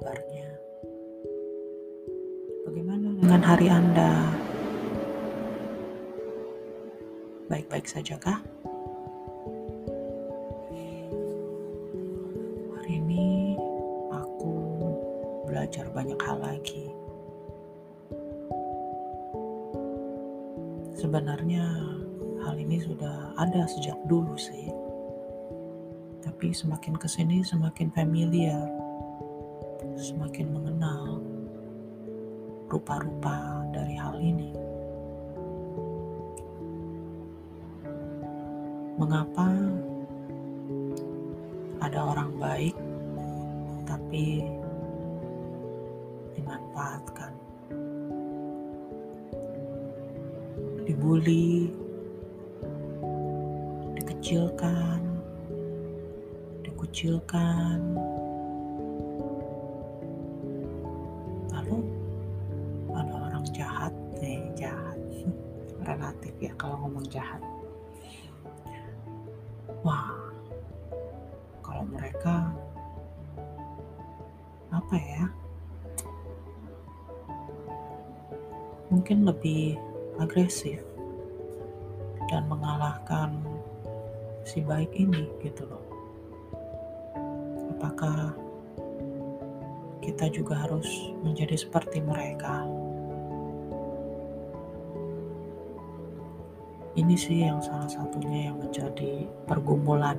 kabarnya? Bagaimana dengan hari Anda? Baik-baik saja kah? Hari ini aku belajar banyak hal lagi. Sebenarnya hal ini sudah ada sejak dulu sih. Tapi semakin ke sini semakin familiar, semakin mengenal rupa-rupa dari hal ini. Mengapa ada orang baik tapi dimanfaatkan? Dibully, dikecilkan, dikucilkan, ya kalau ngomong jahat. Wah, kalau mereka apa ya? Mungkin lebih agresif dan mengalahkan si baik ini gitu loh. Apakah kita juga harus menjadi seperti mereka? Ini sih yang salah satunya yang menjadi pergumulan.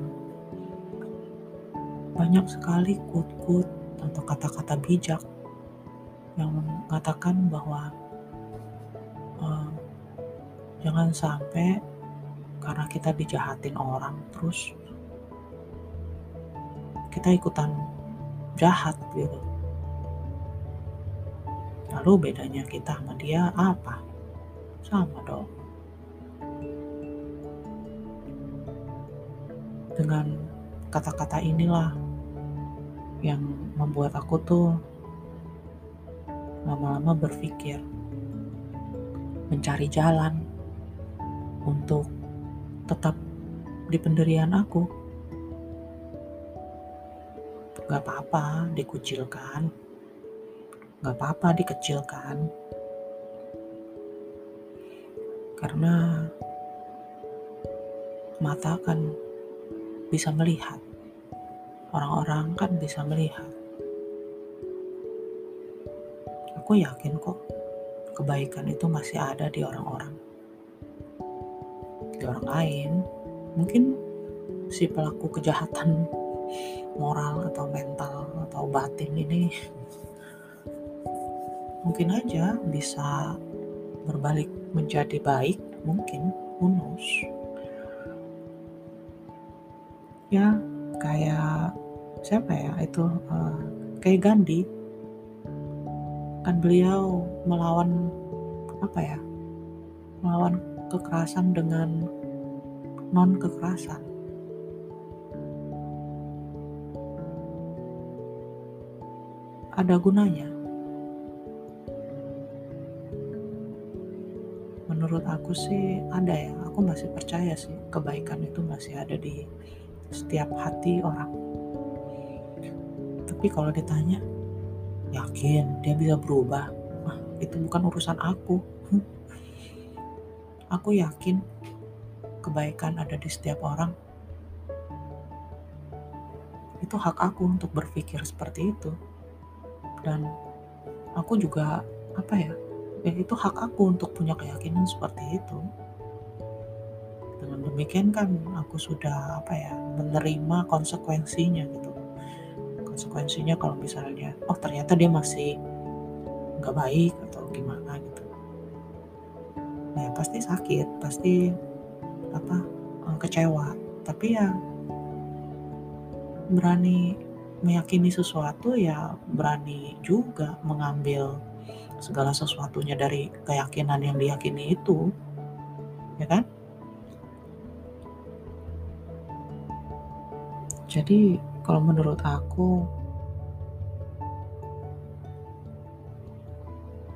Banyak sekali kut-kut atau kata-kata bijak yang mengatakan bahwa uh, jangan sampai karena kita dijahatin orang terus kita ikutan jahat gitu. Lalu bedanya kita sama dia apa? Sama dong. Dengan kata-kata inilah yang membuat aku tuh lama-lama berpikir mencari jalan untuk tetap di pendirian aku. Gak apa-apa dikucilkan, gak apa-apa dikecilkan, karena mata kan bisa melihat, orang-orang kan bisa melihat. Aku yakin kok kebaikan itu masih ada di orang-orang. Di orang lain mungkin si pelaku kejahatan moral atau mental atau batin ini mungkin aja bisa berbalik menjadi baik mungkin unus ya kayak siapa ya itu uh, kayak Gandhi kan beliau melawan apa ya melawan kekerasan dengan non kekerasan. Ada gunanya. Menurut aku sih ada ya, aku masih percaya sih kebaikan itu masih ada di setiap hati orang. Tapi kalau ditanya, yakin dia bisa berubah? Nah, itu bukan urusan aku. Aku yakin kebaikan ada di setiap orang. Itu hak aku untuk berpikir seperti itu. Dan aku juga apa ya? Ya itu hak aku untuk punya keyakinan seperti itu. Dengan demikian kan aku sudah apa ya menerima konsekuensinya gitu. Konsekuensinya kalau misalnya oh ternyata dia masih nggak baik atau gimana gitu. Nah ya pasti sakit pasti apa eh, kecewa. Tapi ya berani meyakini sesuatu ya berani juga mengambil segala sesuatunya dari keyakinan yang diyakini itu. Ya kan jadi kalau menurut aku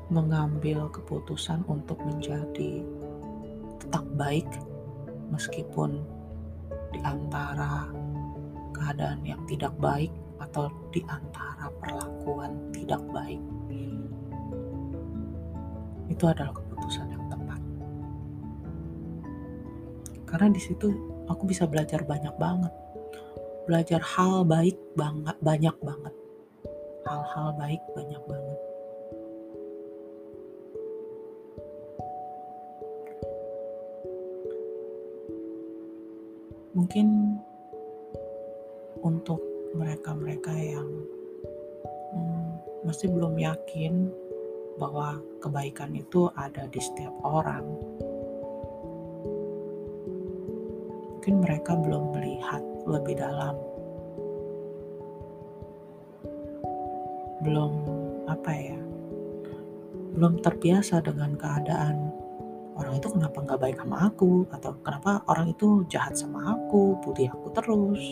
mengambil keputusan untuk menjadi tetap baik meskipun di antara keadaan yang tidak baik atau di antara perlakuan tidak baik itu adalah keputusan yang tepat. Karena di situ aku bisa belajar banyak banget belajar hal baik banget banyak banget. Hal-hal baik banyak banget. Mungkin untuk mereka-mereka yang hmm, masih belum yakin bahwa kebaikan itu ada di setiap orang, mungkin mereka belum melihat lebih dalam, belum apa ya, belum terbiasa dengan keadaan orang itu kenapa nggak baik sama aku atau kenapa orang itu jahat sama aku putih aku terus.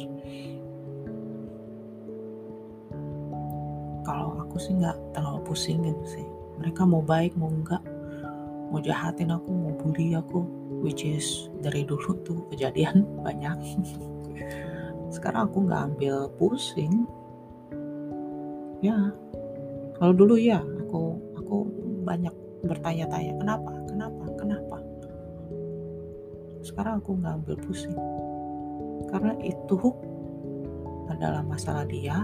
Kalau aku sih nggak terlalu pusing gitu sih. Mereka mau baik mau enggak mau jahatin aku mau bully aku which is dari dulu tuh kejadian banyak sekarang aku nggak ambil pusing. Ya. Kalau dulu ya aku aku banyak bertanya-tanya kenapa? Kenapa? Kenapa? Sekarang aku nggak ambil pusing. Karena itu adalah masalah dia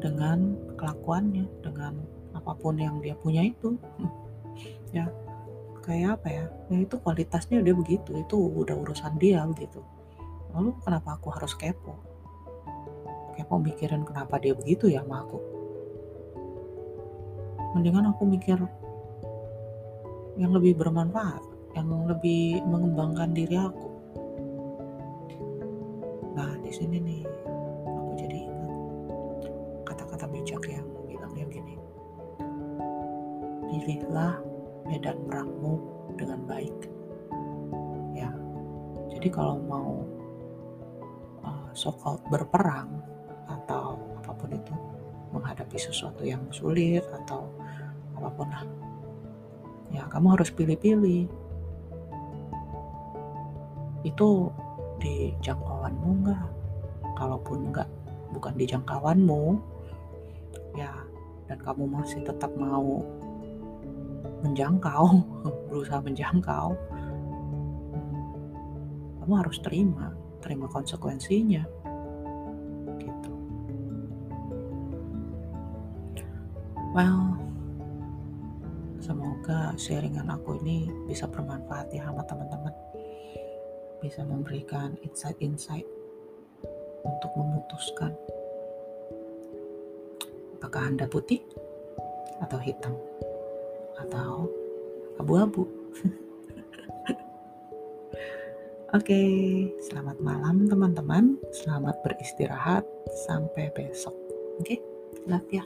dengan kelakuannya dengan apa pun yang dia punya itu. Ya kayak apa ya? Ya itu kualitasnya dia begitu itu udah urusan dia begitu. Lalu kenapa aku harus kepo? Kepo mikirin kenapa dia begitu ya sama aku? Mendingan aku mikir yang lebih bermanfaat yang lebih mengembangkan diri aku. Nah di sini nih aku jadi ingat kata-kata bijak yang bilangnya gini. Pilihlah medan perangmu dengan baik. Ya. Jadi kalau mau uh, so berperang atau apa pun itu menghadapi sesuatu yang sulit atau apa pun lah ya kamu harus pilih-pilih. Itu di jangkauanmu enggak kalaupun enggak bukan di jangkauanmu ya. Dan kamu masih tetap mau menjangkau berusaha menjangkau. Kamu harus terima terima konsekuensinya. Well, semoga sharingan aku ini bisa bermanfaat ya sama teman-teman. Bisa memberikan insight-insight untuk memutuskan apakah Anda putih atau hitam atau abu-abu. Oke, okay, selamat malam teman-teman. Selamat beristirahat. Sampai besok. Oke, okay? love ya.